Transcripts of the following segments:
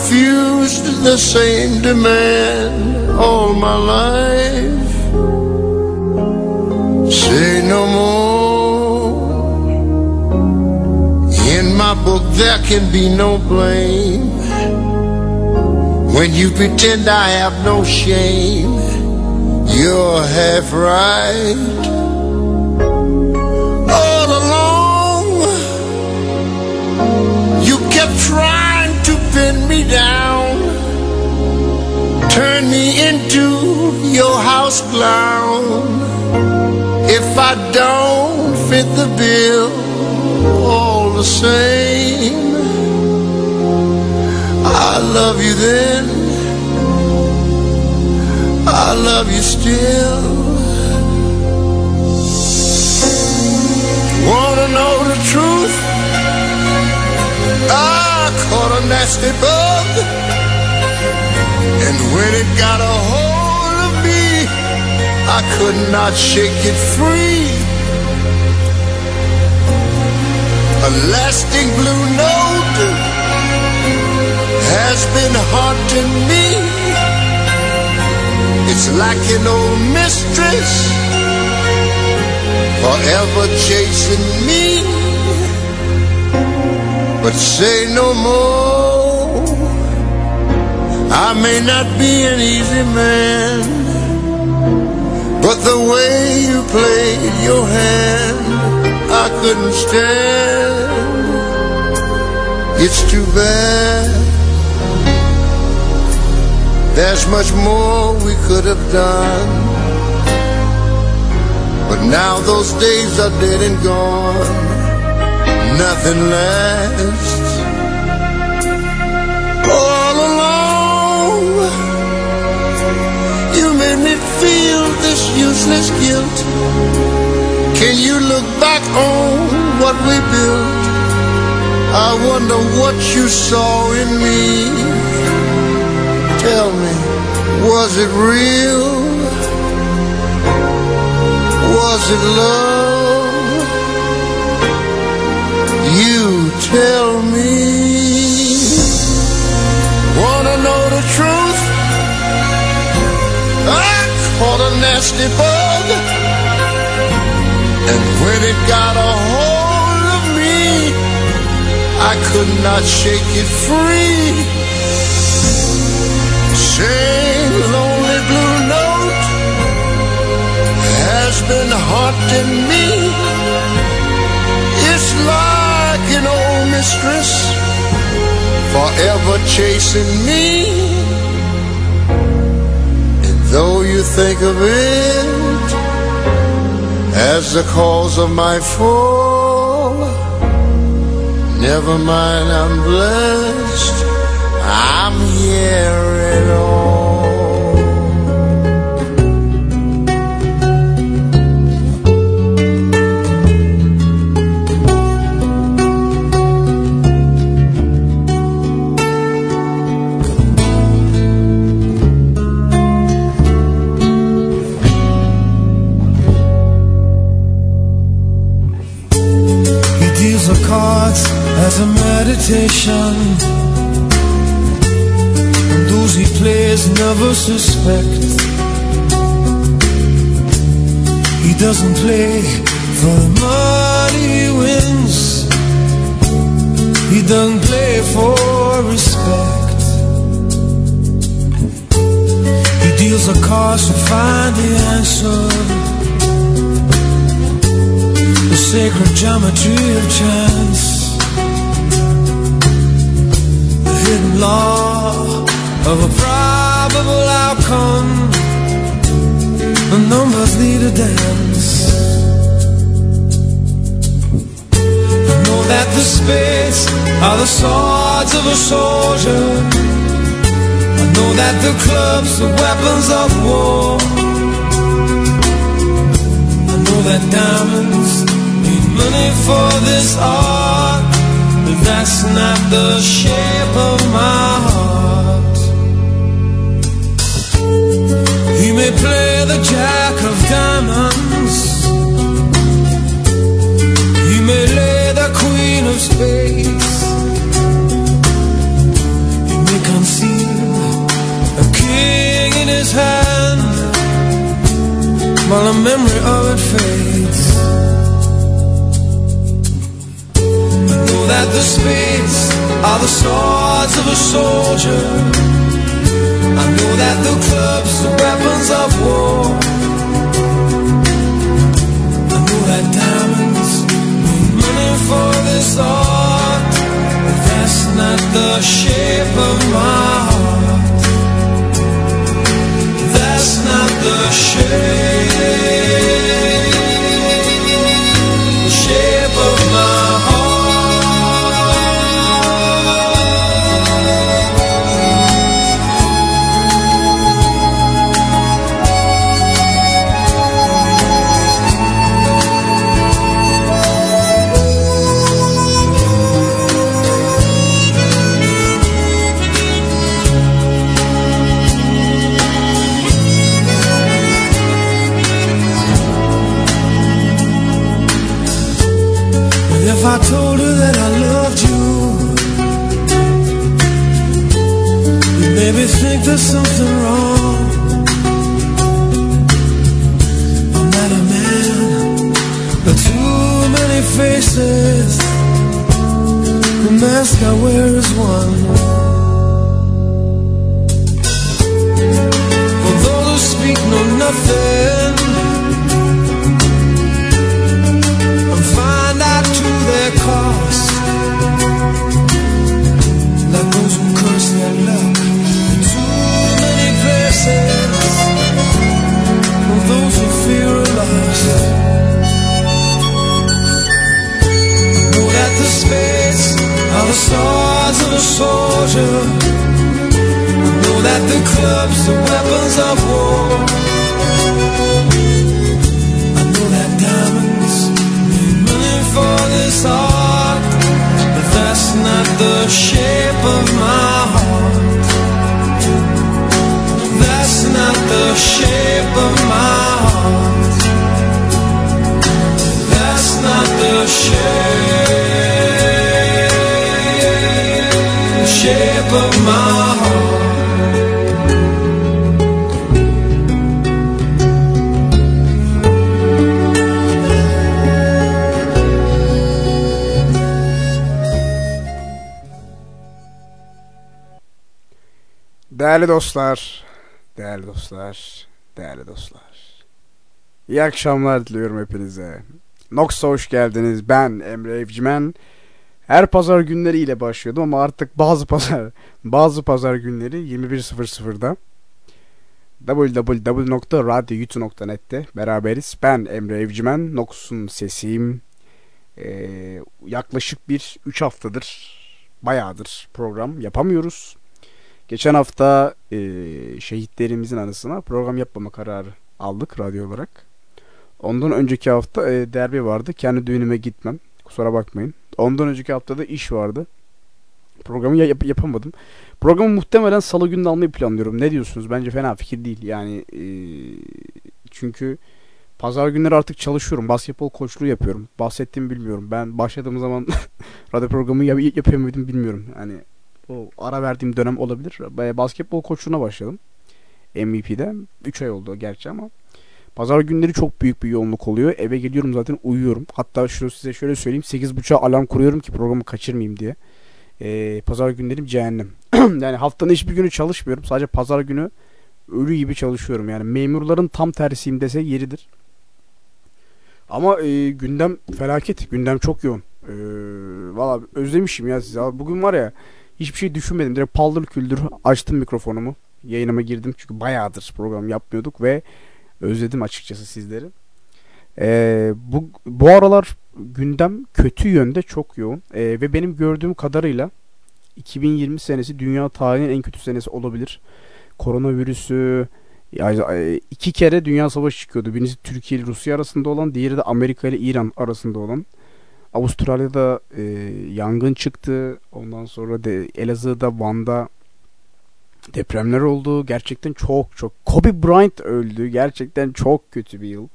refused the same demand all my life. Say no more. In my book, there can be no blame. When you pretend I have no shame, you're half right. Turn me into your house clown. If I don't fit the bill, all the same, I love you then, I love you still. Wanna know the truth? I caught a nasty bug, and when it got a hold of me, I could not shake it free. A lasting blue note has been haunting me. It's like an old mistress forever chasing me. But say no more. I may not be an easy man, but the way you played your hand, I couldn't stand. It's too bad. There's much more we could have done. But now those days are dead and gone. Nothing lasts. This useless guilt. Can you look back on what we built? I wonder what you saw in me. Tell me, was it real? Was it love? You tell me. Nasty bug, and when it got a hold of me, I could not shake it free. Sing lonely blue note has been haunting me. It's like an old mistress forever chasing me. Though you think of it as the cause of my fall, never mind, I'm blessed. I'm here at all. As a meditation. And those he plays never suspect. He doesn't play for the money he wins. He doesn't play for respect. He deals the cards to find the answer the sacred geometry of chance, law of a probable outcome. The numbers need a dance. I know that the spades are the swords of a soldier. I know that the clubs are weapons of war. I know that diamonds need money for this art, that's not the shape of my heart. He may play the jack of diamonds. He may lay the queen of spades. He may conceal a king in his hand while a memory of it fades. The spades are the swords of a soldier. I know that the clubs are weapons of war. I know that diamonds mean money for this art, but that's not the shape of my heart. That's not the shape. There's something wrong. I'm not a man But too many faces. The mask I wear is one Değerli dostlar, değerli dostlar, değerli dostlar. İyi akşamlar diliyorum hepinize. Nox'a hoş geldiniz. Ben Emre Evcimen. Her pazar günleri ile başlıyordum ama artık bazı pazar bazı pazar günleri 21.00'da www.radyoyutu.net'te beraberiz. Ben Emre Evcimen. Nox'un sesiyim. Ee, yaklaşık bir 3 haftadır bayağıdır program yapamıyoruz. Geçen hafta e, şehitlerimizin anısına program yapmama kararı aldık radyo olarak. Ondan önceki hafta e, derbi vardı. Kendi düğünüme gitmem. Kusura bakmayın. Ondan önceki haftada iş vardı. Programı yap yapamadım. Programı muhtemelen salı günü almayı planlıyorum. Ne diyorsunuz? Bence fena fikir değil. Yani e, çünkü pazar günleri artık çalışıyorum. Basketbol koçluğu yapıyorum. Bahsettiğimi bilmiyorum. Ben başladığım zaman radyo programı yap yapıyor muydum bilmiyorum. Yani o ara verdiğim dönem olabilir. Basketbol koçluğuna başladım. MVP'de. 3 ay oldu gerçi ama. Pazar günleri çok büyük bir yoğunluk oluyor. Eve geliyorum zaten uyuyorum. Hatta şu size şöyle söyleyeyim. 8.30'a alarm kuruyorum ki programı kaçırmayayım diye. Ee, pazar günlerim cehennem. yani haftanın hiçbir günü çalışmıyorum. Sadece pazar günü ölü gibi çalışıyorum. Yani memurların tam tersiyim dese yeridir. Ama e, gündem felaket. Gündem çok yoğun. E, Valla özlemişim ya sizi. Bugün var ya hiçbir şey düşünmedim. Direkt paldır küldür açtım mikrofonumu. Yayınıma girdim. Çünkü bayağıdır program yapmıyorduk ve özledim açıkçası sizleri. Ee, bu, bu aralar gündem kötü yönde çok yoğun. Ee, ve benim gördüğüm kadarıyla 2020 senesi dünya tarihinin en kötü senesi olabilir. Koronavirüsü iki kere dünya savaşı çıkıyordu. Birincisi Türkiye ile Rusya arasında olan, diğeri de Amerika ile İran arasında olan. Avustralya'da e, yangın çıktı. Ondan sonra de Elazığ'da, Van'da depremler oldu. Gerçekten çok çok. Kobe Bryant öldü. Gerçekten çok kötü bir yıl.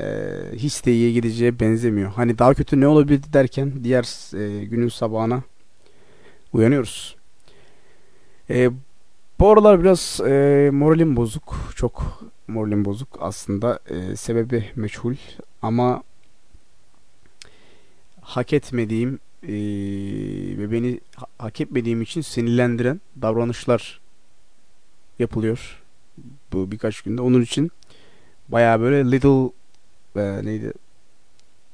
Ee, hiç de iyiye gideceğe benzemiyor. Hani daha kötü ne olabilirdi derken diğer e, günün sabahına uyanıyoruz. E, bu aralar biraz e, moralim bozuk. Çok moralim bozuk. Aslında e, sebebi meçhul. Ama hak etmediğim e, ve beni ha- hak etmediğim için sinirlendiren davranışlar yapılıyor bu birkaç günde. Onun için baya böyle Little e, neydi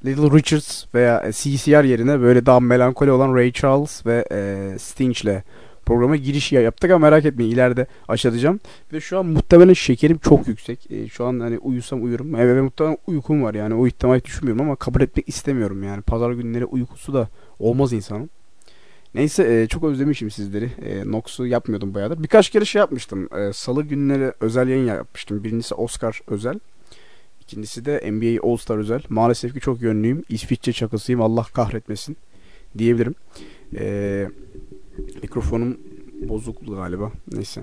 Little Richards veya CCR yerine böyle daha melankoli olan Ray Charles ve e, Sting'le programa giriş yaptık ama merak etmeyin ileride aşağılayacağım. Ve şu an muhtemelen şekerim çok yüksek. E, şu an hani uyusam uyurum. Evet ve muhtemelen uykum var yani o ihtimali düşünmüyorum ama kabul etmek istemiyorum yani. Pazar günleri uykusu da olmaz insanın. Neyse e, çok özlemişim sizleri. E, Nox'u yapmıyordum bayağıdır. Birkaç kere şey yapmıştım. E, Salı günleri özel yayın yapmıştım. Birincisi Oscar özel. İkincisi de NBA All Star özel. Maalesef ki çok yönlüyüm. İsviçre çakasıyım. Allah kahretmesin diyebilirim. E, mikrofonum bozuk galiba. Neyse.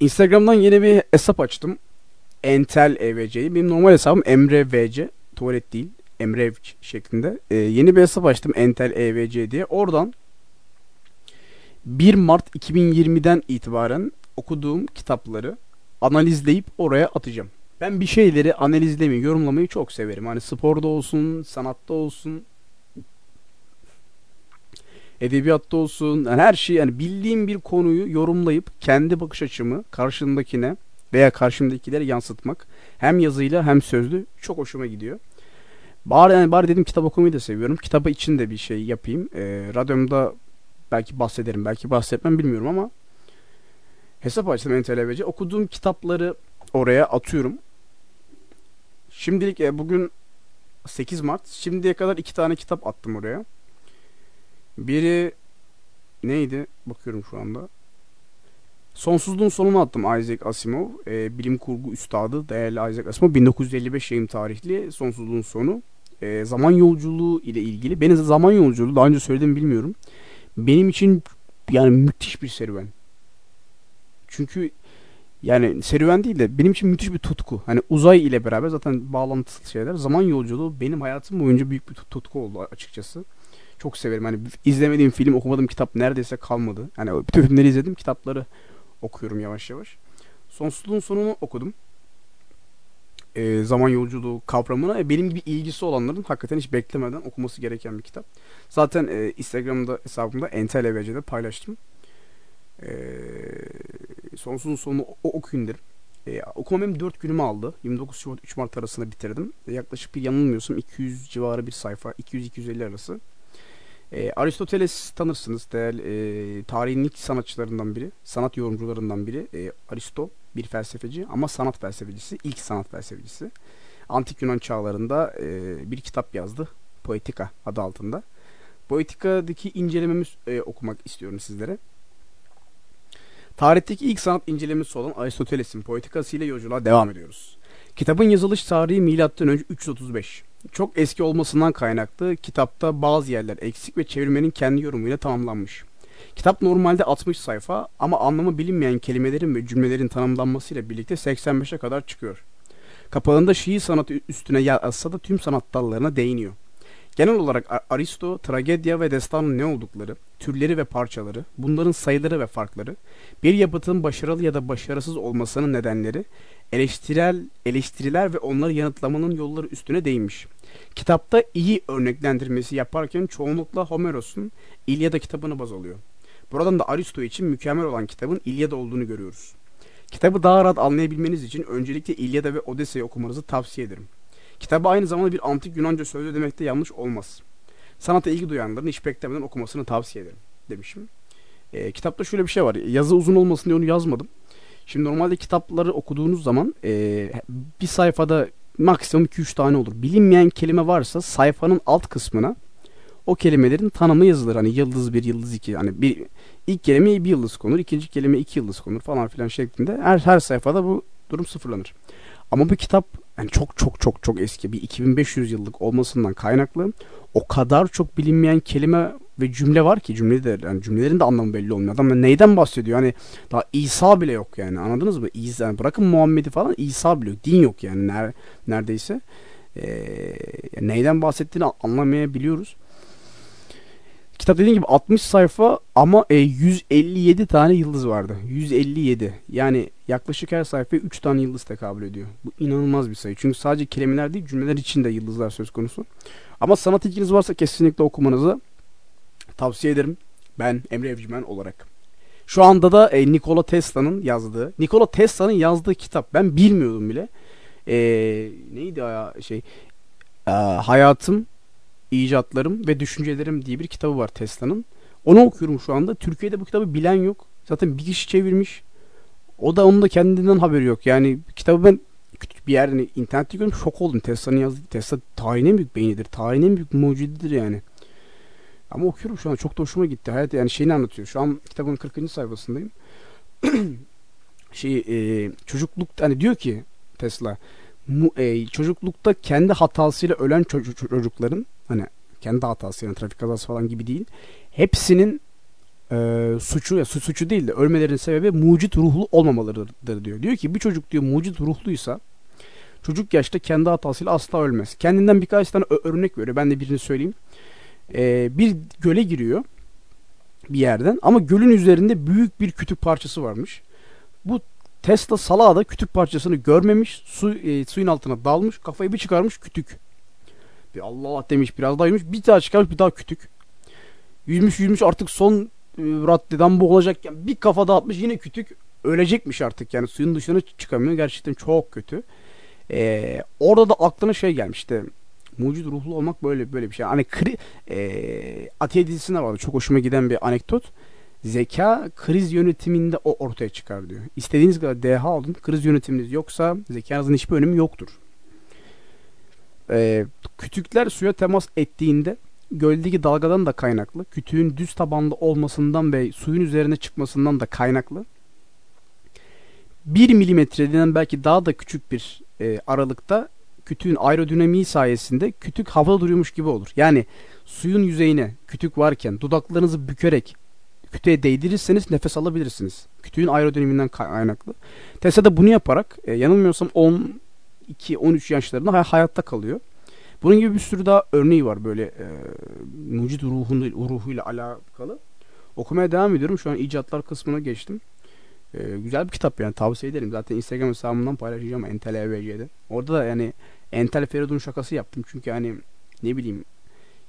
Instagram'dan yeni bir hesap açtım. Entel EVC'yi. Benim normal hesabım Emre VC. Tuvalet değil. Emre şeklinde. Ee, yeni bir hesap açtım Entel EVC diye. Oradan 1 Mart 2020'den itibaren okuduğum kitapları analizleyip oraya atacağım. Ben bir şeyleri analizlemeyi, yorumlamayı çok severim. Hani sporda olsun, sanatta olsun, edebiyatta olsun, yani her şey yani bildiğim bir konuyu yorumlayıp kendi bakış açımı karşındakine veya karşımdakilere yansıtmak hem yazıyla hem sözlü çok hoşuma gidiyor. Bari yani bari dedim kitap okumayı da seviyorum. Kitabı için de bir şey yapayım. E, radyomda belki bahsederim, belki bahsetmem bilmiyorum ama hesap açtım NTLVC. Okuduğum kitapları oraya atıyorum. Şimdilik e, bugün 8 Mart. Şimdiye kadar iki tane kitap attım oraya. Biri neydi? Bakıyorum şu anda. Sonsuzluğun sonunu attım Isaac Asimov. E, bilim kurgu üstadı değerli Isaac Asimov. 1955 yayın tarihli Sonsuzluğun sonu. E, zaman yolculuğu ile ilgili. Benim zaman yolculuğu daha önce söyledim bilmiyorum. Benim için yani müthiş bir serüven. Çünkü yani serüven değil de benim için müthiş bir tutku. Hani uzay ile beraber zaten bağlantılı şeyler. Zaman yolculuğu benim hayatım boyunca büyük bir tutku oldu açıkçası. Çok severim. Hani izlemediğim film, okumadığım kitap neredeyse kalmadı. Hani bütün filmleri izledim, kitapları okuyorum yavaş yavaş. Sonsuzluğun sonunu okudum. E, zaman yolculuğu kavramına e, benim gibi ilgisi olanların hakikaten hiç beklemeden okuması gereken bir kitap. Zaten e, Instagram'da hesabımda entelevc'de paylaştım. E, sonsuzluğun sonunu o, okuyun derim. E, okumam benim 4 günümü aldı. 29 Şubat 3 Mart arasında bitirdim. E, yaklaşık bir yanılmıyorsam 200 civarı bir sayfa. 200-250 arası. E, Aristoteles tanırsınız. Değerli, e, tarihin ilk sanatçılarından biri. Sanat yorumcularından biri. E, Aristo bir felsefeci ama sanat felsefecisi. ilk sanat felsefecisi. Antik Yunan çağlarında e, bir kitap yazdı. Poetika adı altında. Poetika'daki incelememi e, okumak istiyorum sizlere. Tarihteki ilk sanat incelemesi olan Aristoteles'in Poetikası ile yolculuğa devam ediyoruz. Kitabın yazılış tarihi önce 335. Çok eski olmasından kaynaklı kitapta bazı yerler eksik ve çevirmenin kendi yorumuyla tamamlanmış. Kitap normalde 60 sayfa ama anlamı bilinmeyen kelimelerin ve cümlelerin tanımlanmasıyla birlikte 85'e kadar çıkıyor. Kapağında şiir sanatı üstüne yazsa da tüm sanat dallarına değiniyor. Genel olarak Aristo, tragedya ve destanın ne oldukları, türleri ve parçaları, bunların sayıları ve farkları, bir yapıtın başarılı ya da başarısız olmasının nedenleri, eleştirel eleştiriler ve onları yanıtlamanın yolları üstüne değinmiş. Kitapta iyi örneklendirmesi yaparken çoğunlukla Homeros'un İlyada kitabını baz alıyor. Buradan da Aristo için mükemmel olan kitabın İlyada olduğunu görüyoruz. Kitabı daha rahat anlayabilmeniz için öncelikle İlyada ve Odessa'yı okumanızı tavsiye ederim. Kitabı aynı zamanda bir antik Yunanca sözlü demekte yanlış olmaz. Sanata ilgi duyanların hiç beklemeden okumasını tavsiye ederim demişim. E, kitapta şöyle bir şey var. Yazı uzun olmasın diye onu yazmadım. Şimdi normalde kitapları okuduğunuz zaman e, bir sayfada maksimum 2-3 tane olur. Bilinmeyen kelime varsa sayfanın alt kısmına o kelimelerin tanımı yazılır. Hani yıldız bir, yıldız iki. Hani bir ilk kelimeye bir yıldız konur, ikinci kelime iki yıldız konur falan filan şeklinde. Her her sayfada bu durum sıfırlanır. Ama bu kitap yani çok çok çok çok eski bir 2500 yıllık olmasından kaynaklı o kadar çok bilinmeyen kelime ve cümle var ki cümle yani cümlelerin de anlamı belli olmuyor. Adam neyden bahsediyor? Hani daha İsa bile yok yani. Anladınız mı? İsa yani bırakın Muhammed'i falan İsa bile yok. Din yok yani ner, neredeyse. Ee, neyden bahsettiğini anlamayabiliyoruz. Kitap dediğim gibi 60 sayfa ama e, 157 tane yıldız vardı. 157. Yani yaklaşık her sayfaya 3 tane yıldız tekabül ediyor. Bu inanılmaz bir sayı. Çünkü sadece kelimeler değil cümleler için de yıldızlar söz konusu. Ama sanat ilginiz varsa kesinlikle okumanızı tavsiye ederim. Ben Emre Evcimen olarak. Şu anda da e, Nikola Tesla'nın yazdığı, Nikola Tesla'nın yazdığı kitap. Ben bilmiyordum bile. E, neydi ya şey? E, hayatım, icatlarım ve düşüncelerim diye bir kitabı var Tesla'nın. Onu okuyorum şu anda. Türkiye'de bu kitabı bilen yok. Zaten bir kişi çevirmiş. O da onun da kendinden haberi yok. Yani kitabı ben küçük bir yerde internette gördüm şok oldum. Tesla'nın yazdığı Tesla tarihin en büyük beynidir. Tarihin en büyük mucididir yani. Ama okuyorum şu an çok da hoşuma gitti. Hayat yani şeyini anlatıyor. Şu an kitabın 40. sayfasındayım. şey e, çocukluk hani diyor ki Tesla mu, e, çocuklukta kendi hatasıyla ölen çocuk, çocukların hani kendi hatası yani trafik kazası falan gibi değil. Hepsinin e, suçu ya su, suçu değil de ölmelerinin sebebi mucit ruhlu olmamalarıdır diyor. Diyor ki bir çocuk diyor mucit ruhluysa çocuk yaşta kendi hatasıyla asla ölmez. Kendinden birkaç tane örnek veriyor. Ben de birini söyleyeyim. E, bir göle giriyor bir yerden ama gölün üzerinde büyük bir kütük parçası varmış. Bu Tesla salağa da kütük parçasını görmemiş. Su, e, suyun altına dalmış. Kafayı bir çıkarmış kütük. Bir Allah demiş biraz daha yüzmüş. Bir daha çıkarmış bir daha kütük. Yüzmüş yüzmüş artık son e, raddeden boğulacakken bir kafa dağıtmış yine kütük. Ölecekmiş artık yani suyun dışına çıkamıyor. Gerçekten çok kötü. Ee, orada da aklına şey gelmişti. Mucit ruhlu olmak böyle böyle bir şey. Hani kri, e, Atiye dizisinde vardı. Çok hoşuma giden bir anekdot. Zeka kriz yönetiminde o ortaya çıkar diyor. İstediğiniz kadar deha olun. Kriz yönetiminiz yoksa zekanızın hiçbir önemi yoktur. Ee, kütükler suya temas ettiğinde göldeki dalgadan da kaynaklı, kütüğün düz tabanlı olmasından ve suyun üzerine çıkmasından da kaynaklı 1 milimetreden belki daha da küçük bir e, aralıkta kütüğün aerodinamiği sayesinde kütük havada duruyormuş gibi olur. Yani suyun yüzeyine kütük varken dudaklarınızı bükerek kütüğe değdirirseniz nefes alabilirsiniz. Kütüğün aerodinamiğinden kaynaklı. Tesla da bunu yaparak e, yanılmıyorsam 12-13 yaşlarında hayatta kalıyor. Bunun gibi bir sürü daha örneği var böyle e, mucit ruhun, ruhuyla alakalı. Okumaya devam ediyorum. Şu an icatlar kısmına geçtim. E, güzel bir kitap yani tavsiye ederim. Zaten Instagram hesabımdan paylaşacağım Entel EVC'de. Orada da yani Entel Feridun şakası yaptım. Çünkü hani ne bileyim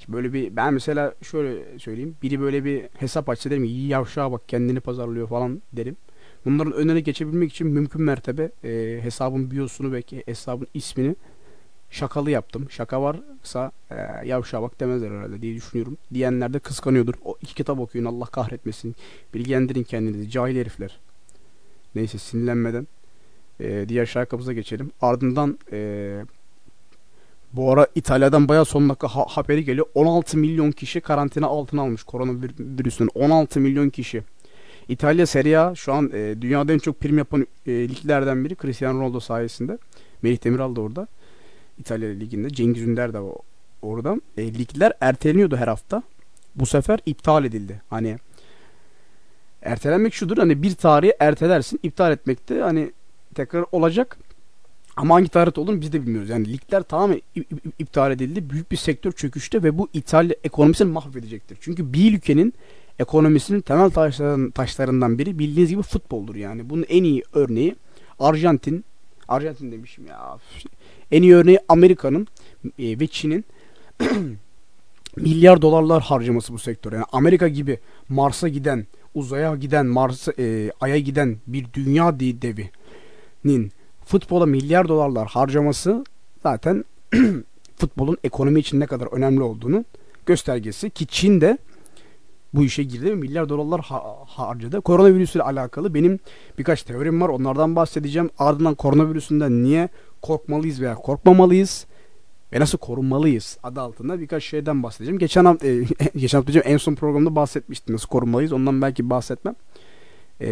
böyle bir ben mesela şöyle söyleyeyim. Biri böyle bir hesap açsa derim iyi yavşağa bak kendini pazarlıyor falan derim. Bunların önüne geçebilmek için mümkün mertebe e, hesabın biosunu ve hesabın ismini şakalı yaptım. Şaka varsa e, yavşağa bak demezler herhalde diye düşünüyorum. Diyenler de kıskanıyordur. O iki kitap okuyun Allah kahretmesin. Bilgilendirin kendinizi cahil herifler. Neyse sinirlenmeden e, diğer şarkımıza geçelim. Ardından e, bu ara İtalya'dan bayağı son dakika ha- haberi geliyor. 16 milyon kişi karantina altına almış koronavirüsün. 16 milyon kişi. İtalya Serie A şu an e, dünyada en çok prim yapan e, liglerden biri Cristiano Ronaldo sayesinde. Melih Demiral da orada. İtalya Ligi'nde. Cengiz Ünder de orada. E, ligler erteleniyordu her hafta. Bu sefer iptal edildi. Hani ertelenmek şudur. Hani bir tarihi ertelersin. iptal etmek de hani tekrar olacak. Ama hangi tarihte olduğunu biz de bilmiyoruz. Yani ligler tamamen iptal edildi. Büyük bir sektör çöküşte ve bu İtalya ekonomisini mahvedecektir. Çünkü bir ülkenin ekonomisinin temel taşlarından biri bildiğiniz gibi futboldur yani. Bunun en iyi örneği Arjantin. Arjantin demişim ya. En iyi örneği Amerika'nın e, ve Çin'in milyar dolarlar harcaması bu sektör. Yani Amerika gibi Mars'a giden, uzaya giden, Mars'a, e, Ay'a giden bir dünya devinin futbola milyar dolarlar harcaması zaten futbolun ekonomi için ne kadar önemli olduğunu göstergesi ki Çin de bu işe girdi ve milyar dolarlar ha- harcadı. Koronavirüsle alakalı benim birkaç teorim var. Onlardan bahsedeceğim. Ardından koronavirüsünden niye korkmalıyız veya korkmamalıyız ve nasıl korunmalıyız adı altında birkaç şeyden bahsedeceğim. Geçen hafta, e, geçen hafta en son programda bahsetmiştim nasıl korunmalıyız. Ondan belki bahsetmem. E,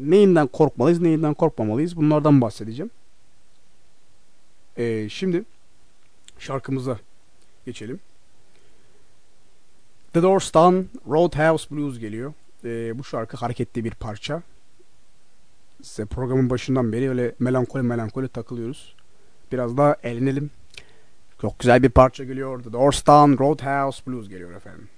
neyinden korkmalıyız, neyinden korkmamalıyız bunlardan bahsedeceğim. E, şimdi şarkımıza geçelim. The Doors'tan Roadhouse Blues geliyor. Ee, bu şarkı hareketli bir parça. Size programın başından beri öyle melankoli melankoli takılıyoruz. Biraz daha eğlenelim. Çok güzel bir parça geliyor. The Doors'tan Roadhouse Blues geliyor efendim.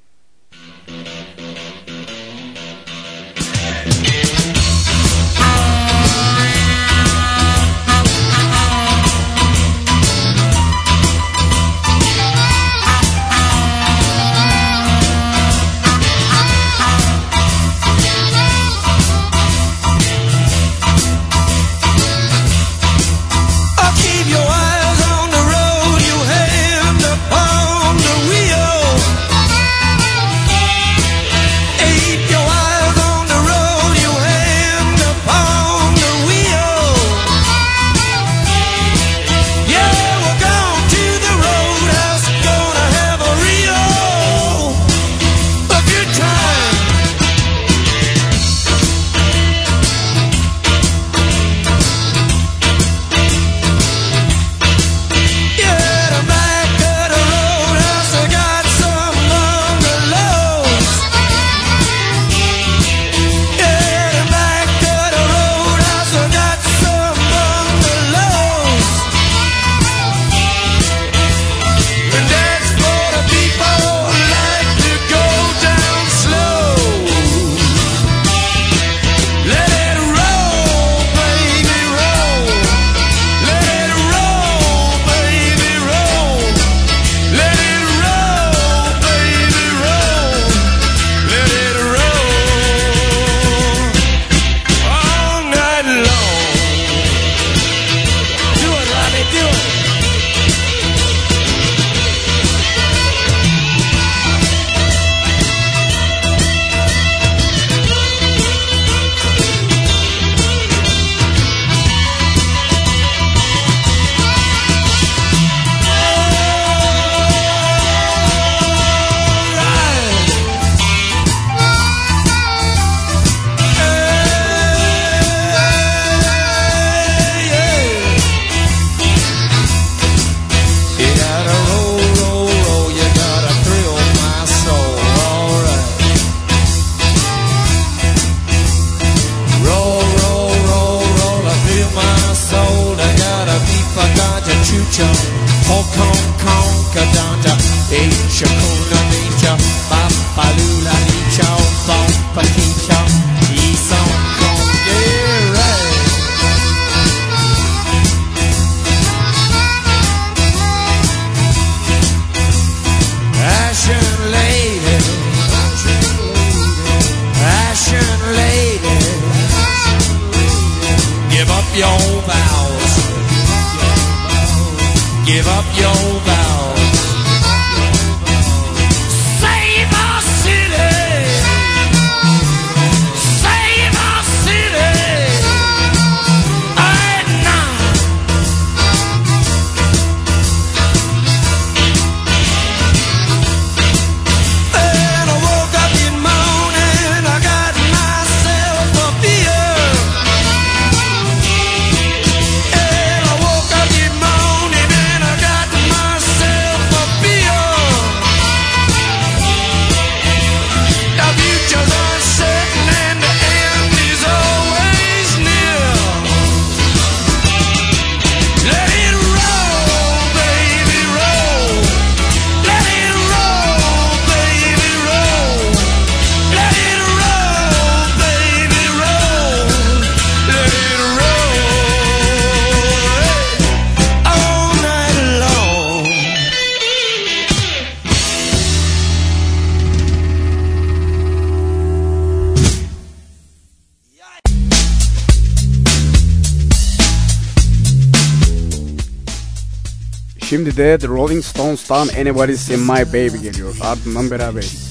de The Rolling Stones'tan Anybody's In My Baby geliyor. Ardından beraberiz.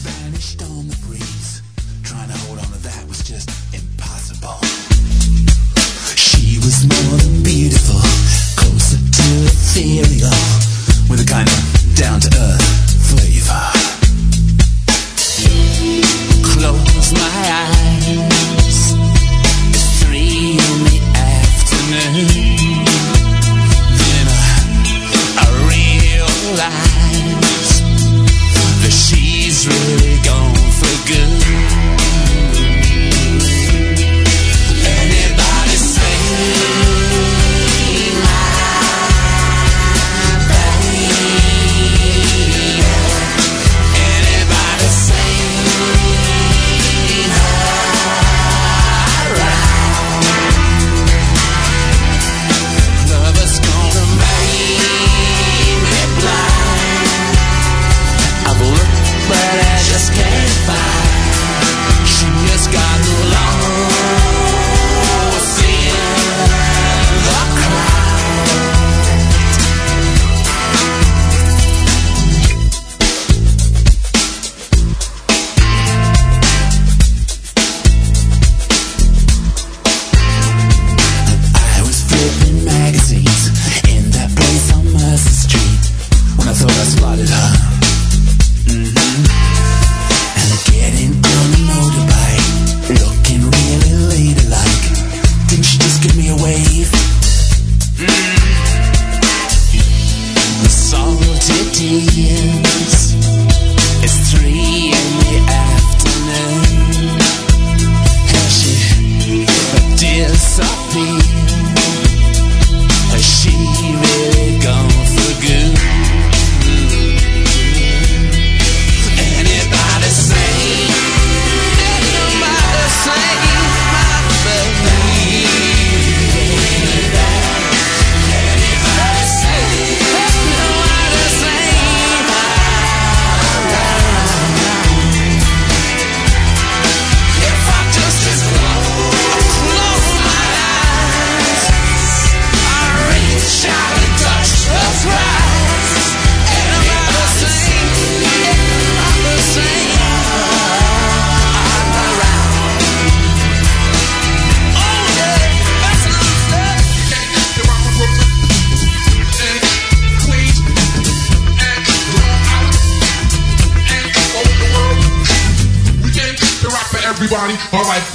or by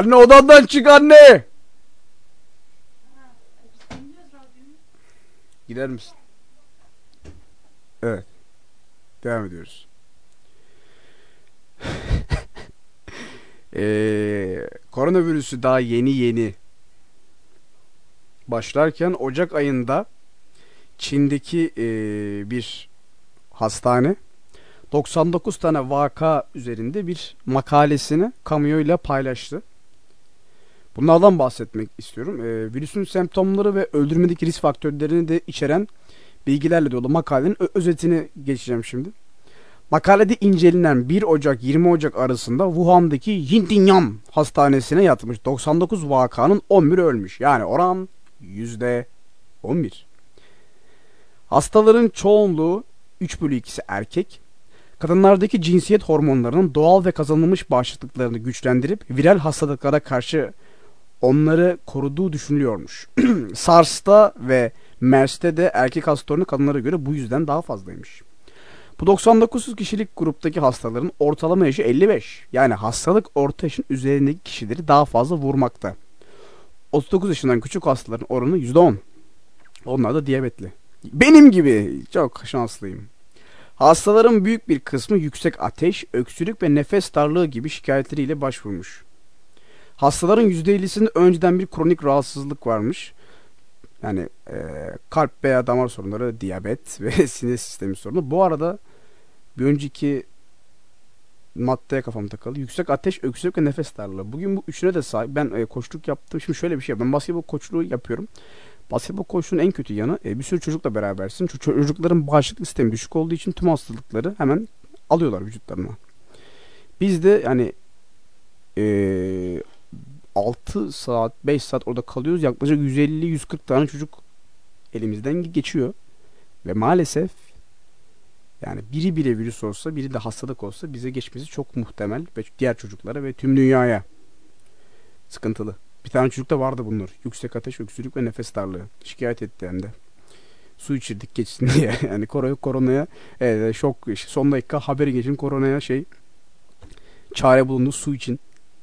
Anne odandan çık anne. Gider misin? Evet. Devam ediyoruz. ee, koronavirüsü daha yeni yeni başlarken Ocak ayında Çin'deki ee, bir hastane 99 tane vaka üzerinde bir makalesini kamuoyuyla paylaştı. Bunlardan bahsetmek istiyorum. E, virüsün semptomları ve öldürmedeki risk faktörlerini de içeren bilgilerle dolu makalenin özetini geçeceğim şimdi. Makalede incelenen 1 Ocak 20 Ocak arasında Wuhan'daki Yintinyam hastanesine yatmış 99 vakanın 11 ölmüş. Yani oran %11. Hastaların çoğunluğu 3 bölü 2'si erkek. Kadınlardaki cinsiyet hormonlarının doğal ve kazanılmış bağışıklıklarını güçlendirip viral hastalıklara karşı onları koruduğu düşünülüyormuş. SARS'ta ve MERS'te de erkek hasta oranı kadınlara göre bu yüzden daha fazlaymış. Bu 99 kişilik gruptaki hastaların ortalama yaşı 55. Yani hastalık orta yaşın üzerindeki kişileri daha fazla vurmakta. 39 yaşından küçük hastaların oranı %10. Onlar da diyabetli. Benim gibi çok şanslıyım. Hastaların büyük bir kısmı yüksek ateş, öksürük ve nefes darlığı gibi şikayetleriyle başvurmuş. Hastaların %50'sinde önceden bir kronik rahatsızlık varmış. Yani e, kalp veya damar sorunları, diyabet ve sinir sistemi sorunu. Bu arada bir önceki maddeye kafam takıldı. Yüksek ateş, öksürük ve nefes darlığı. Bugün bu üçüne de sahip. Ben e, koçluk yaptım. Şimdi şöyle bir şey. Ben basketbol koçluğu yapıyorum. Basketbol koçluğunun en kötü yanı e, bir sürü çocukla berabersin. Çünkü çocukların bağışıklık sistemi düşük olduğu için tüm hastalıkları hemen alıyorlar vücutlarına. Biz de yani e, 6 saat 5 saat orada kalıyoruz. Yaklaşık 150-140 tane çocuk elimizden geçiyor. Ve maalesef Yani biri bile virüs olsa, biri de hastalık olsa bize geçmesi çok muhtemel ve diğer çocuklara ve tüm dünyaya sıkıntılı. Bir tane çocukta vardı bunlar. Yüksek ateş, öksürük ve nefes darlığı. Şikayet etti hem de. Su içirdik geçsin diye. Yani koronaya, koronaya evet, şok son dakika haberi geçin koronaya şey çare bulundu su için.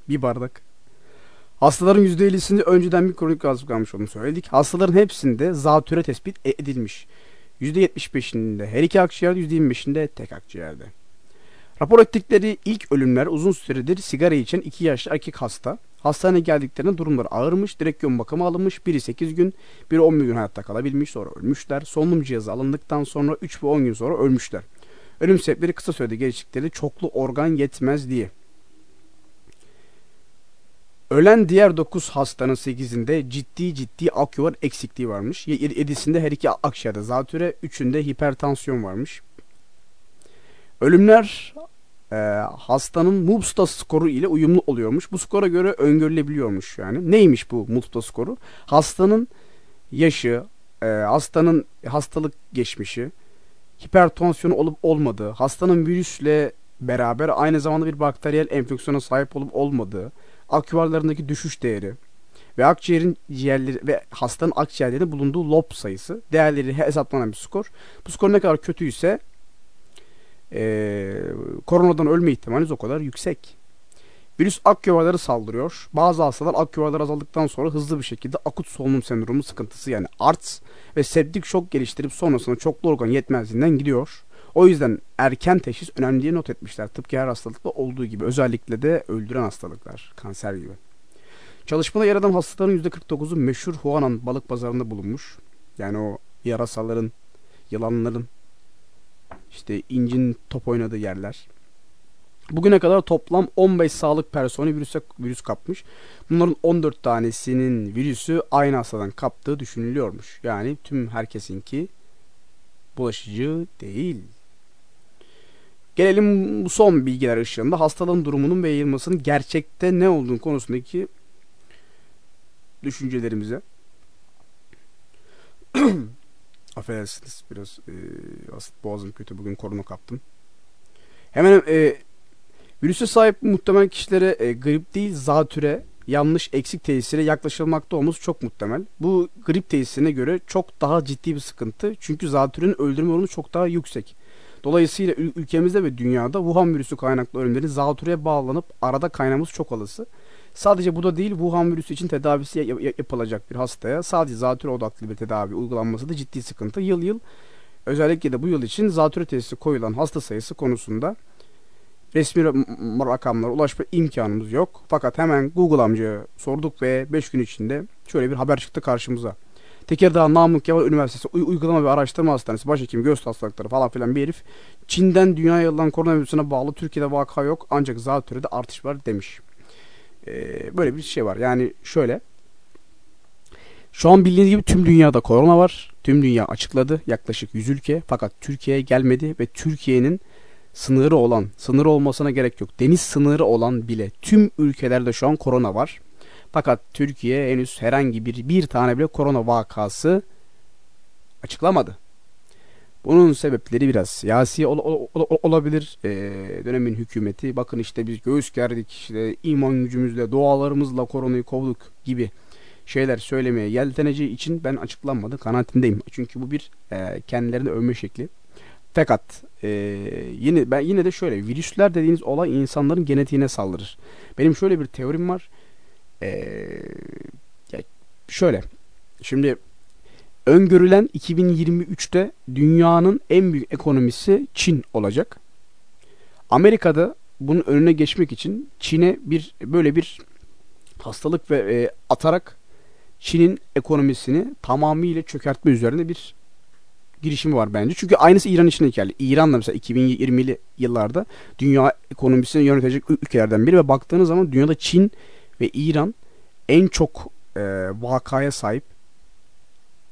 Bir bardak. Hastaların %50'sinde önceden bir kronik rahatsızlık almış olduğunu söyledik. Hastaların hepsinde zatüre tespit e- edilmiş. %75'inde her iki akciğerde, %25'inde tek akciğerde. Rapor ettikleri ilk ölümler uzun süredir sigara içen 2 yaşlı erkek hasta. Hastaneye geldiklerinde durumları ağırmış, direkt yoğun bakıma alınmış. Biri 8 gün, biri 11 gün hayatta kalabilmiş, sonra ölmüşler. Solunum cihazı alındıktan sonra 3 ve 10 gün sonra ölmüşler. Ölüm sebepleri kısa sürede geliştikleri çoklu organ yetmez diye. Ölen diğer 9 hastanın 8'inde ciddi ciddi aküvar eksikliği varmış. 7'sinde her iki akciğerde zatüre, 3'ünde hipertansiyon varmış. Ölümler e, hastanın MUBSTA skoru ile uyumlu oluyormuş. Bu skora göre öngörülebiliyormuş yani. Neymiş bu MUBSTA skoru? Hastanın yaşı, e, hastanın hastalık geçmişi, hipertansiyonu olup olmadığı, hastanın virüsle beraber aynı zamanda bir bakteriyel enfeksiyona sahip olup olmadığı, aküvarlarındaki düşüş değeri ve akciğerin ciğerleri ve hastanın akciğerlerinde bulunduğu lob sayısı değerleri hesaplanan bir skor. Bu skor ne kadar kötüyse e, koronadan ölme ihtimaliniz o kadar yüksek. Virüs akciğerleri saldırıyor. Bazı hastalar akciğerler azaldıktan sonra hızlı bir şekilde akut solunum sendromu sıkıntısı yani ARTS ve septik şok geliştirip sonrasında çoklu organ yetmezliğinden gidiyor. O yüzden erken teşhis önemli diye not etmişler. Tıpkı her hastalıkta olduğu gibi. Özellikle de öldüren hastalıklar. Kanser gibi. Çalışmada yer alan hastaların %49'u meşhur Huanan balık pazarında bulunmuş. Yani o yarasaların, yılanların, işte incin top oynadığı yerler. Bugüne kadar toplam 15 sağlık personeli virüse, virüs kapmış. Bunların 14 tanesinin virüsü aynı hastadan kaptığı düşünülüyormuş. Yani tüm herkesinki bulaşıcı değil. Gelelim bu son bilgiler ışığında hastalığın durumunun ve yayılmasının gerçekte ne olduğunu konusundaki düşüncelerimize. Affedersiniz biraz e, boğazım kötü bugün korona kaptım. Hemen e, virüse sahip muhtemel kişilere e, grip değil zatüre yanlış eksik tesire yaklaşılmakta olması çok muhtemel. Bu grip tesisine göre çok daha ciddi bir sıkıntı. Çünkü zatürrenin öldürme oranı çok daha yüksek. Dolayısıyla ülkemizde ve dünyada Wuhan virüsü kaynaklı ölümlerin zatürreye bağlanıp arada kaynaması çok olası. Sadece bu da değil Wuhan virüsü için tedavisi yapılacak bir hastaya sadece zatürre odaklı bir tedavi uygulanması da ciddi sıkıntı. Yıl yıl özellikle de bu yıl için zatürre testi koyulan hasta sayısı konusunda resmi rakamlara ulaşma imkanımız yok. Fakat hemen Google amcaya sorduk ve 5 gün içinde şöyle bir haber çıktı karşımıza. Tekirdağ Namık Kemal Üniversitesi Uygulama ve Araştırma Hastanesi Başhekim Göğüs Hastalıkları falan filan bir herif Çin'den dünyaya yayılan koronavirüsüne bağlı Türkiye'de vaka yok ancak zatürrede artış var demiş. Ee, böyle bir şey var. Yani şöyle şu an bildiğiniz gibi tüm dünyada korona var. Tüm dünya açıkladı. Yaklaşık 100 ülke. Fakat Türkiye'ye gelmedi ve Türkiye'nin sınırı olan, sınırı olmasına gerek yok. Deniz sınırı olan bile tüm ülkelerde şu an korona var. Fakat Türkiye henüz herhangi bir bir tane bile korona vakası açıklamadı. Bunun sebepleri biraz siyasi ol, ol, ol, olabilir. Ee, dönemin hükümeti bakın işte biz göğüs gerdik, işte iman gücümüzle, dualarımızla koronayı kovduk gibi şeyler söylemeye yelteneceği için ben açıklanmadı kanaatindeyim. Çünkü bu bir e, kendilerini övme şekli. Fakat e, yine ben yine de şöyle virüsler dediğiniz olay insanların genetiğine saldırır. Benim şöyle bir teorim var. Ee, şöyle. Şimdi öngörülen 2023'te dünyanın en büyük ekonomisi Çin olacak. Amerika'da bunun önüne geçmek için Çin'e bir böyle bir hastalık ve e, atarak Çin'in ekonomisini tamamıyla çökertme üzerine bir girişimi var bence. Çünkü aynısı İran için geçerli. İran da mesela 2020'li yıllarda dünya ekonomisini yönetecek ülkelerden biri ve baktığınız zaman dünyada Çin ve İran en çok e, vakaya sahip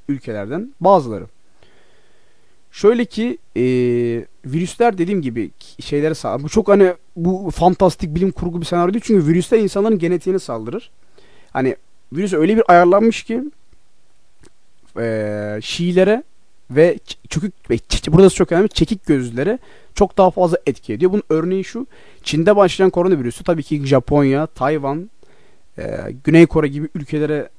ülkelerden bazıları. Şöyle ki e, virüsler dediğim gibi şeylere saldırır. Bu çok hani bu fantastik bilim kurgu bir senaryo değil. Çünkü virüsler insanların genetiğine saldırır. Hani virüs öyle bir ayarlanmış ki e, Şiilere ve çökük burası çok önemli çekik gözlülere çok daha fazla etki ediyor. Bunun örneği şu. Çin'de başlayan koronavirüsü tabii ki Japonya, Tayvan, e, Güney Kore gibi ülkelere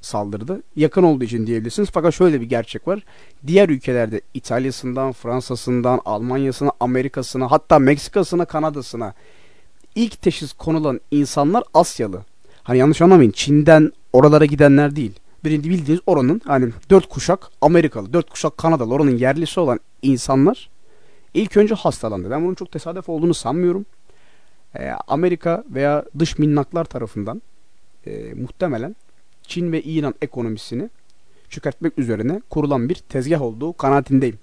saldırdı. Yakın olduğu için diyebilirsiniz. Fakat şöyle bir gerçek var. Diğer ülkelerde İtalya'sından, Fransa'sından, Almanya'sına, Amerika'sına, hatta Meksika'sına, Kanada'sına ilk teşhis konulan insanlar Asyalı. Hani yanlış anlamayın. Çin'den oralara gidenler değil. Birinci bildiğiniz oranın hani dört kuşak Amerikalı, dört kuşak Kanadalı oranın yerlisi olan insanlar ilk önce hastalandı. Ben bunun çok tesadüf olduğunu sanmıyorum. Ee, Amerika veya dış minnaklar tarafından e, muhtemelen Çin ve İran ekonomisini çökertmek üzerine kurulan bir tezgah olduğu kanaatindeyim.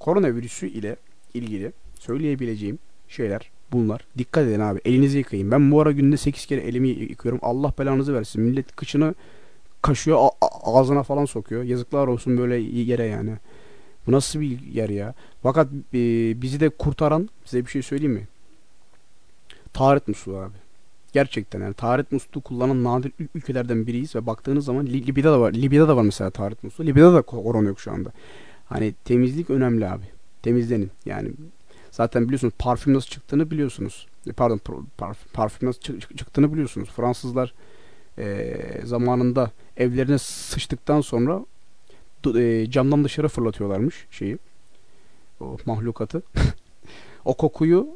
Koronavirüsü ile ilgili söyleyebileceğim şeyler bunlar. Dikkat edin abi. Elinizi yıkayın. Ben bu ara günde 8 kere elimi yıkıyorum. Allah belanızı versin. Millet kıçını kaşıyor ağzına falan sokuyor. Yazıklar olsun böyle yere yani. Bu nasıl bir yer ya? Fakat e, bizi de kurtaran size bir şey söyleyeyim mi? Taharet musluğu abi. Gerçekten yani taharet musluğu kullanan nadir ülkelerden biriyiz ve baktığınız zaman Libya'da da var. Libya'da da var mesela taharet musluğu. Libya'da da korona yok şu anda. Hani temizlik önemli abi. Temizlenin. Yani zaten biliyorsunuz parfüm nasıl çıktığını biliyorsunuz. E, pardon parfüm, parfüm nasıl çıktığını biliyorsunuz. Fransızlar e, zamanında evlerine sıçtıktan sonra e, camdan dışarı fırlatıyorlarmış şeyi. O mahlukatı. o kokuyu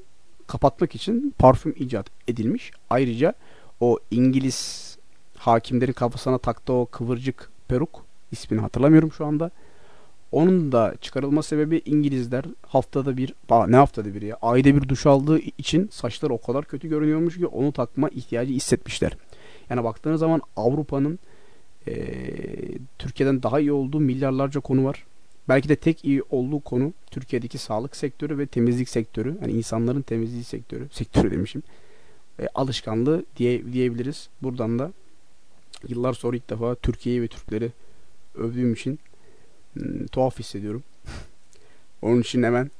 kapatmak için parfüm icat edilmiş. Ayrıca o İngiliz hakimlerin kafasına taktığı o kıvırcık peruk ismini hatırlamıyorum şu anda. Onun da çıkarılma sebebi İngilizler haftada bir, ne haftada bir ya, ayda bir duş aldığı için saçları o kadar kötü görünüyormuş ki onu takma ihtiyacı hissetmişler. Yani baktığınız zaman Avrupa'nın e, Türkiye'den daha iyi olduğu milyarlarca konu var. Belki de tek iyi olduğu konu Türkiye'deki sağlık sektörü ve temizlik sektörü. Yani insanların temizliği sektörü, sektörü demişim. E, alışkanlığı diye, diyebiliriz. Buradan da yıllar sonra ilk defa Türkiye'yi ve Türkleri övdüğüm için hmm, tuhaf hissediyorum. Onun için hemen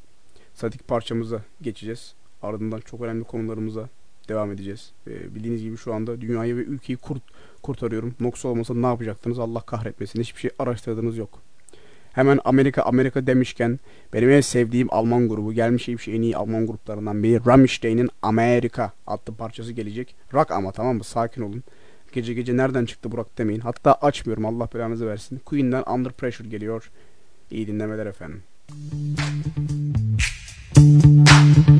statik parçamıza geçeceğiz. Ardından çok önemli konularımıza devam edeceğiz. E, bildiğiniz gibi şu anda dünyayı ve ülkeyi kurt, kurtarıyorum. Nox olmasa ne yapacaktınız Allah kahretmesin. Hiçbir şey araştırdığınız yok. Hemen Amerika Amerika demişken benim en sevdiğim Alman grubu gelmiş bir en iyi Alman gruplarından biri Rammstein'in Amerika adlı parçası gelecek. Rock ama tamam mı? Sakin olun. Gece gece nereden çıktı bu rock demeyin. Hatta açmıyorum Allah belanızı versin. Queen'den Under Pressure geliyor. İyi dinlemeler efendim. Çok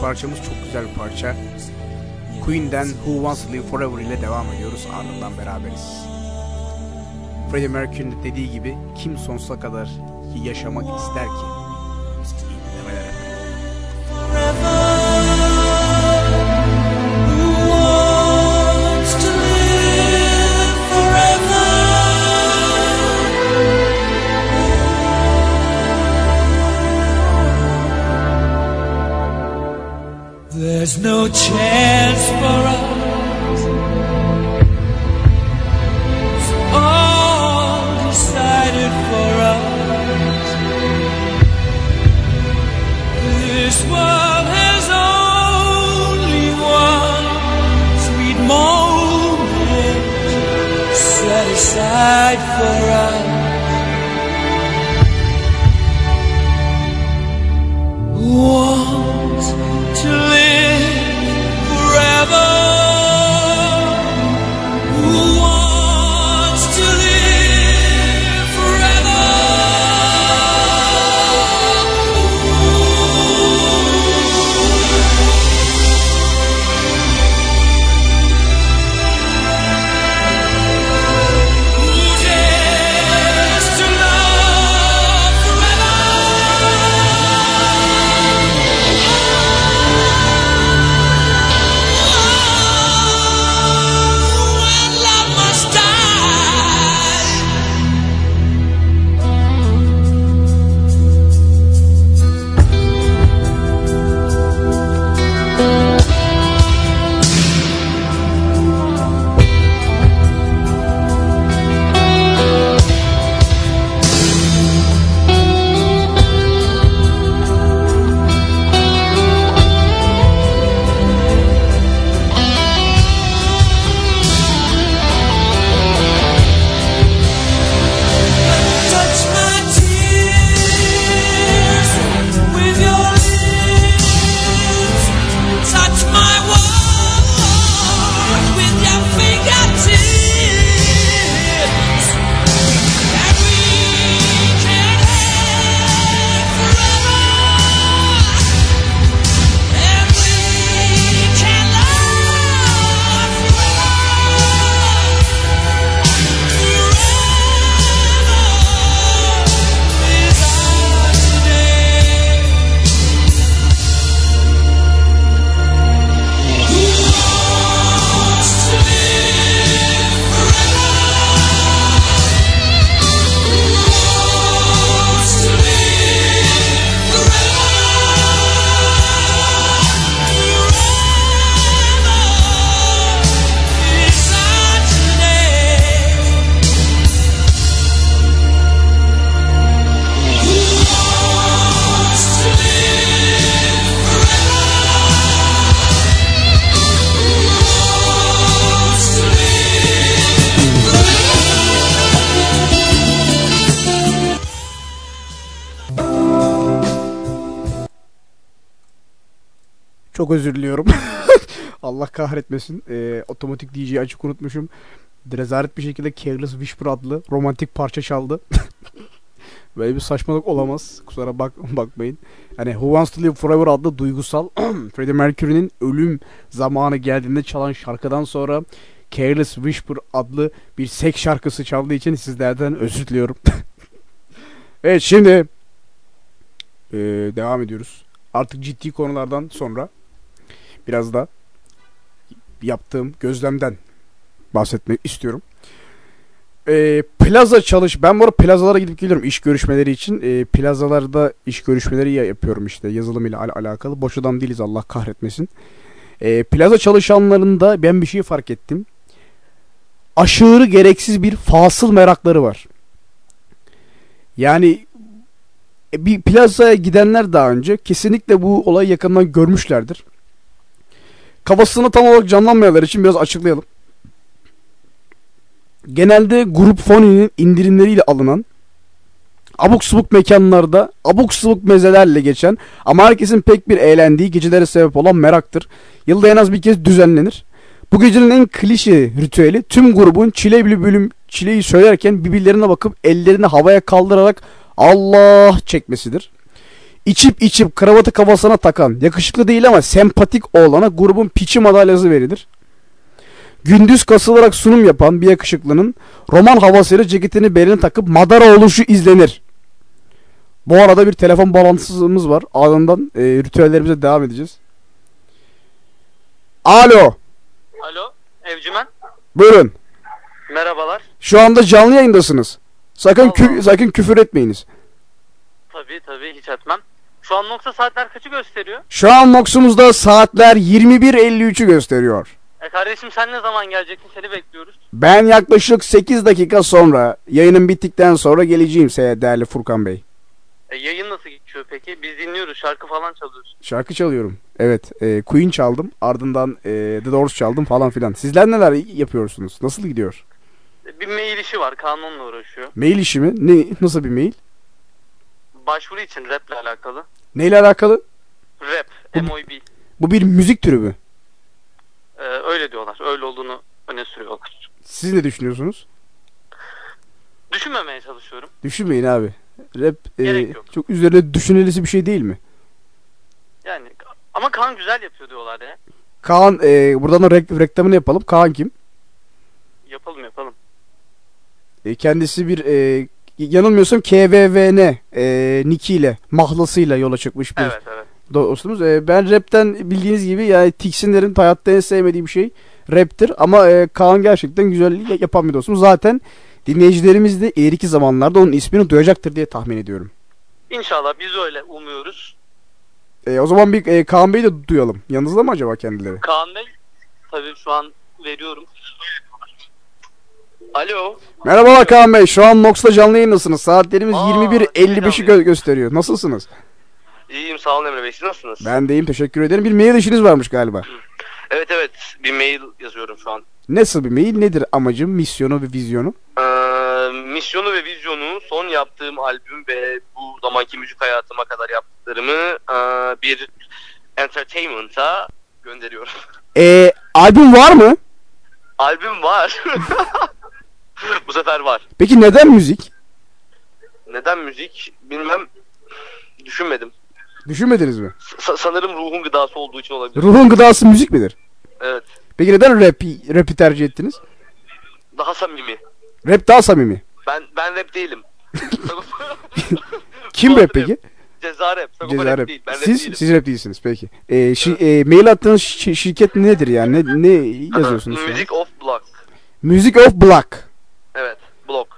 parçamız çok güzel bir parça. Queen'den Who Wants to Live Forever ile devam ediyoruz. Ardından beraberiz. Freddie Mercury'nin dediği gibi kim sonsuza kadar yaşamak ister ki? There's no chance for us. It's all decided for us. This world has only one sweet moment set aside for us. Allah kahretmesin. Ee, otomatik DJ'yi açık unutmuşum. Rezalet bir şekilde Careless Whisper adlı romantik parça çaldı. Böyle bir saçmalık olamaz. Kusura bak bakmayın. Hani Who Wants to Live Forever adlı duygusal Freddie Mercury'nin ölüm zamanı geldiğinde çalan şarkıdan sonra Careless Whisper adlı bir seks şarkısı çaldığı için sizlerden özür diliyorum. evet şimdi ee, devam ediyoruz. Artık ciddi konulardan sonra biraz da yaptığım gözlemden bahsetmek istiyorum. Ee, plaza çalış. Ben bu arada plazalara gidip geliyorum iş görüşmeleri için. Ee, plazalarda iş görüşmeleri ya- yapıyorum işte yazılım ile al- alakalı. Boş adam değiliz Allah kahretmesin. Ee, plaza çalışanlarında ben bir şey fark ettim. Aşırı gereksiz bir fasıl merakları var. Yani e, bir plazaya gidenler daha önce kesinlikle bu olayı yakından görmüşlerdir. Kafasını tam olarak canlanmayanlar için biraz açıklayalım. Genelde grup foninin indirimleriyle alınan abuk subuk mekanlarda abuk subuk mezelerle geçen ama herkesin pek bir eğlendiği gecelere sebep olan meraktır. Yılda en az bir kez düzenlenir. Bu gecenin en klişe ritüeli tüm grubun çileli bölüm çileyi söylerken birbirlerine bakıp ellerini havaya kaldırarak Allah çekmesidir. İçip içip kravatı kafasına takan, yakışıklı değil ama sempatik oğlana grubun piçi madalyası verilir. Gündüz kasılarak sunum yapan bir yakışıklının roman havasıyla ceketini beline takıp madara oluşu izlenir. Bu arada bir telefon bağlantısımız var. Ardından e, ritüellerimize devam edeceğiz. Alo, Alo, Evcimen. buyurun. Merhabalar. Şu anda canlı yayındasınız. Sakın kü- sakın küfür etmeyiniz. Tabii tabii hiç etmem. Şu an nokta saatler kaçı gösteriyor? Şu an Nox'umuzda saatler 21.53'ü gösteriyor. E kardeşim sen ne zaman geleceksin? Seni bekliyoruz. Ben yaklaşık 8 dakika sonra yayının bittikten sonra geleceğim size değerli Furkan Bey. E yayın nasıl geçiyor peki? Biz dinliyoruz, şarkı falan çalıyoruz. Şarkı çalıyorum. Evet. E, Queen çaldım. Ardından e, The Doors çaldım falan filan. Sizler neler yapıyorsunuz? Nasıl gidiyor? E, bir mail işi var, kanunla uğraşıyor. Mail işi mi? Ne, nasıl bir mail? Başvuru için raple alakalı. Neyle alakalı? Rap, Bu- MOB. Bu bir müzik türü mü? E, öyle diyorlar, öyle olduğunu öne sürüyorlar. Siz ne düşünüyorsunuz? Düşünmemeye çalışıyorum. Düşünmeyin abi. Rap e, yok. çok üzerine düşünülesi bir şey değil mi? Yani ama Kaan güzel yapıyor diyorlar ya. Kaan e, buradan da rek- reklamını yapalım. Kaan kim? Yapalım yapalım. E, kendisi bir e, yanılmıyorsam KVVN e, nickiyle, mahlasıyla yola çıkmış bir Evet evet. dostumuz. E, ben rapten bildiğiniz gibi yani tiksinlerin hayatta en sevmediğim şey raptir. Ama e, Kaan gerçekten güzel yapan bir dostumuz. Zaten dinleyicilerimiz de ileriki zamanlarda onun ismini duyacaktır diye tahmin ediyorum. İnşallah biz öyle umuyoruz. E, o zaman bir e, Kaan Bey'i de duyalım. Yanınızda mı acaba kendileri? Kaan Bey, tabii şu an veriyorum. Alo. Merhabalar Kaan Bey. Şu an Nox'ta canlı yayındasınız. Saatlerimiz Aa, 21.55'i selam. gö- gösteriyor. Nasılsınız? İyiyim sağ olun Emre Bey. Siz nasılsınız? Ben deyim. Teşekkür ederim. Bir mail işiniz varmış galiba. Evet evet. Bir mail yazıyorum şu an. Nasıl bir mail? Nedir amacım, misyonu ve vizyonu? Ee, misyonu ve vizyonu son yaptığım albüm ve bu zamanki müzik hayatıma kadar yaptıklarımı ee, bir entertainment'a gönderiyorum. E, albüm var mı? albüm var. bu sefer var. Peki neden müzik? Neden müzik? Bilmem. Düşünmedim. Düşünmediniz mi? Sa- sanırım ruhun gıdası olduğu için olabilir. Ruhun gıdası müzik midir? Evet. Peki neden rap, rap'i tercih ettiniz? Daha samimi. Rap daha samimi. Ben ben rap değilim. Kim rap rap. peki? Ceza rap. Sagopa Ceza rap rap. değil. Ben rap Siz, değilim. siz rap değilsiniz peki. E, şi- e, mail attığınız şi- şirket nedir yani? Ne, ne yazıyorsunuz? Music of Block. Music of Block. Evet. Block.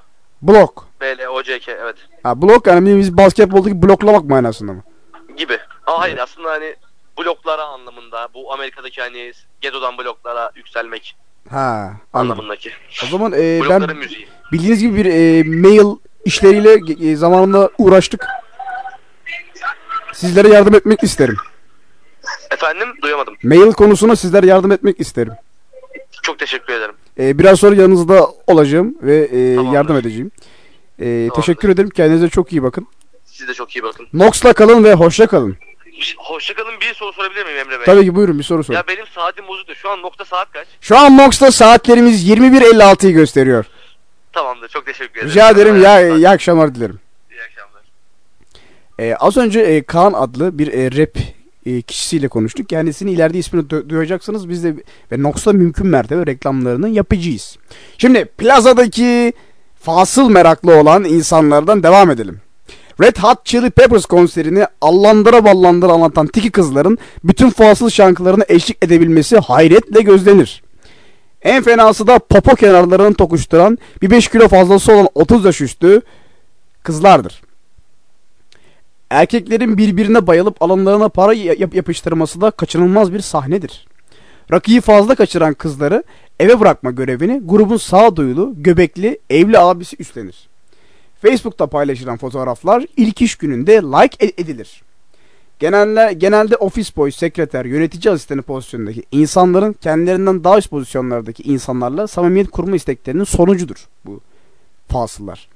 Block. B-L-O-C-K evet. Ha blok yani biz basketboldaki bloklamak manasında mı? Gibi. Aa, hayır aslında hani bloklara anlamında. Bu Amerika'daki hani ghetto'dan bloklara yükselmek Ha anladım. anlamındaki. O zaman e, Blokların ben müziği. bildiğiniz gibi bir e, mail işleriyle e, zamanında uğraştık. Sizlere yardım etmek isterim. Efendim duyamadım. Mail konusuna sizlere yardım etmek isterim. Çok teşekkür ederim. E, biraz sonra yanınızda olacağım ve e, Tamamdır. yardım edeceğim. E, teşekkür ederim. Kendinize çok iyi bakın. Siz de çok iyi bakın. Nox'la kalın ve hoşça kalın. Hoşçakalın bir soru sorabilir miyim Emre Bey? Tabii ki buyurun bir soru sorun. Ya benim saatim bozuktu. Şu an nokta saat kaç? Şu an Nox'ta saatlerimiz 21.56'yı gösteriyor. Tamamdır. Çok teşekkür ederim. Rica ederim. Ya, İyi iyi akşamlar dilerim. akşamlar. Ee, az önce e, Kaan adlı bir e, rap e, kişisiyle konuştuk. Kendisini ileride ismini du- duyacaksınız. Biz de ve Nox'ta mümkün mertebe reklamlarının yapıcıyız. Şimdi plazadaki fasıl meraklı olan insanlardan devam edelim. Red Hot Chili Peppers konserini allandıra ballandıra anlatan tiki kızların bütün fasıl şarkılarına eşlik edebilmesi hayretle gözlenir. En fenası da popo kenarlarını tokuşturan bir 5 kilo fazlası olan 30 yaş üstü kızlardır. Erkeklerin birbirine bayılıp alanlarına para yap- yapıştırması da kaçınılmaz bir sahnedir. Rakıyı fazla kaçıran kızları eve bırakma görevini grubun sağduyulu, göbekli, evli abisi üstlenir. Facebook'ta paylaşılan fotoğraflar ilk iş gününde like e- edilir. Genelde, genelde ofis boy, sekreter, yönetici asistanı pozisyonundaki insanların kendilerinden daha üst pozisyonlardaki insanlarla samimiyet kurma isteklerinin sonucudur bu fasıllar.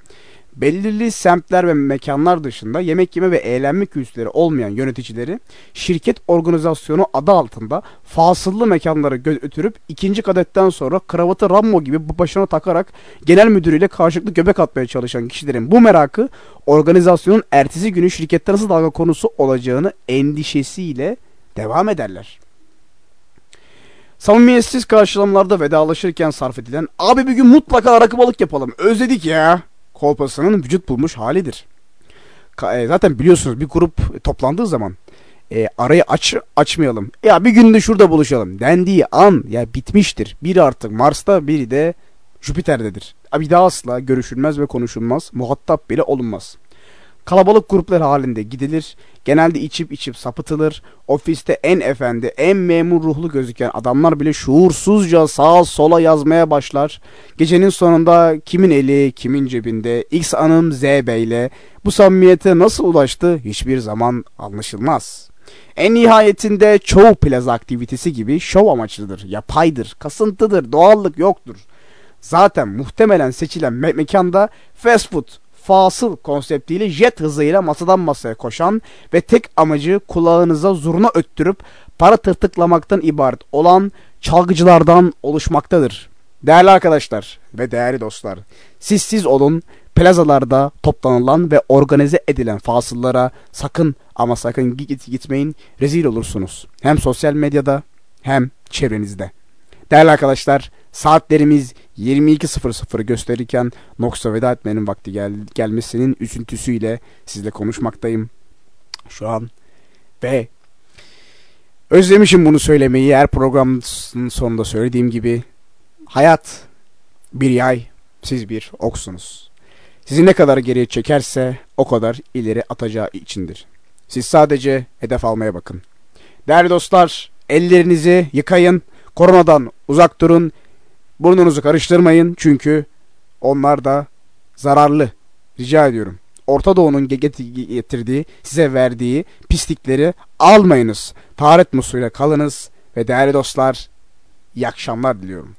Belirli semtler ve mekanlar dışında yemek yeme ve eğlenme kültürleri olmayan yöneticileri şirket organizasyonu adı altında fasıllı mekanlara götürüp ikinci kadetten sonra kravatı Rambo gibi başına takarak genel müdürüyle karşılıklı göbek atmaya çalışan kişilerin bu merakı organizasyonun ertesi günü şirkette nasıl dalga konusu olacağını endişesiyle devam ederler. Samimiyetsiz karşılamalarda vedalaşırken sarf edilen abi bir gün mutlaka rakı balık yapalım özledik ya kolpasının vücut bulmuş halidir. E, zaten biliyorsunuz bir grup toplandığı zaman e, arayı aç açmayalım. Ya bir gün de şurada buluşalım dendiği an ya bitmiştir. Biri artık Mars'ta biri de Jüpiter'dedir. Bir daha asla görüşülmez ve konuşulmaz. Muhatap bile olunmaz. Kalabalık gruplar halinde gidilir. Genelde içip içip sapıtılır. Ofiste en efendi, en memur ruhlu gözüken adamlar bile şuursuzca sağa sola yazmaya başlar. Gecenin sonunda kimin eli, kimin cebinde, X hanım Z beyle bu samimiyete nasıl ulaştı hiçbir zaman anlaşılmaz. En nihayetinde çoğu plaza aktivitesi gibi şov amaçlıdır, yapaydır, kasıntıdır, doğallık yoktur. Zaten muhtemelen seçilen me- mekanda fast food, fasıl konseptiyle jet hızıyla masadan masaya koşan ve tek amacı kulağınıza zurna öttürüp para tırtıklamaktan ibaret olan çalgıcılardan oluşmaktadır. Değerli arkadaşlar ve değerli dostlar, siz siz olun, plazalarda toplanılan ve organize edilen fasıllara sakın ama sakın git gitmeyin, rezil olursunuz. Hem sosyal medyada hem çevrenizde. Değerli arkadaşlar, saatlerimiz 22.00 gösterirken Nox'a veda etmenin vakti gel gelmesinin üzüntüsüyle sizle konuşmaktayım. Şu an ve özlemişim bunu söylemeyi. Her programın sonunda söylediğim gibi hayat bir yay, siz bir oksunuz. Sizi ne kadar geriye çekerse o kadar ileri atacağı içindir. Siz sadece hedef almaya bakın. Değerli dostlar, ellerinizi yıkayın, koronadan uzak durun, burnunuzu karıştırmayın çünkü onlar da zararlı. Rica ediyorum. Orta Doğu'nun ge- get- getirdiği, size verdiği pislikleri almayınız. Taharet musuyla kalınız ve değerli dostlar, iyi akşamlar diliyorum.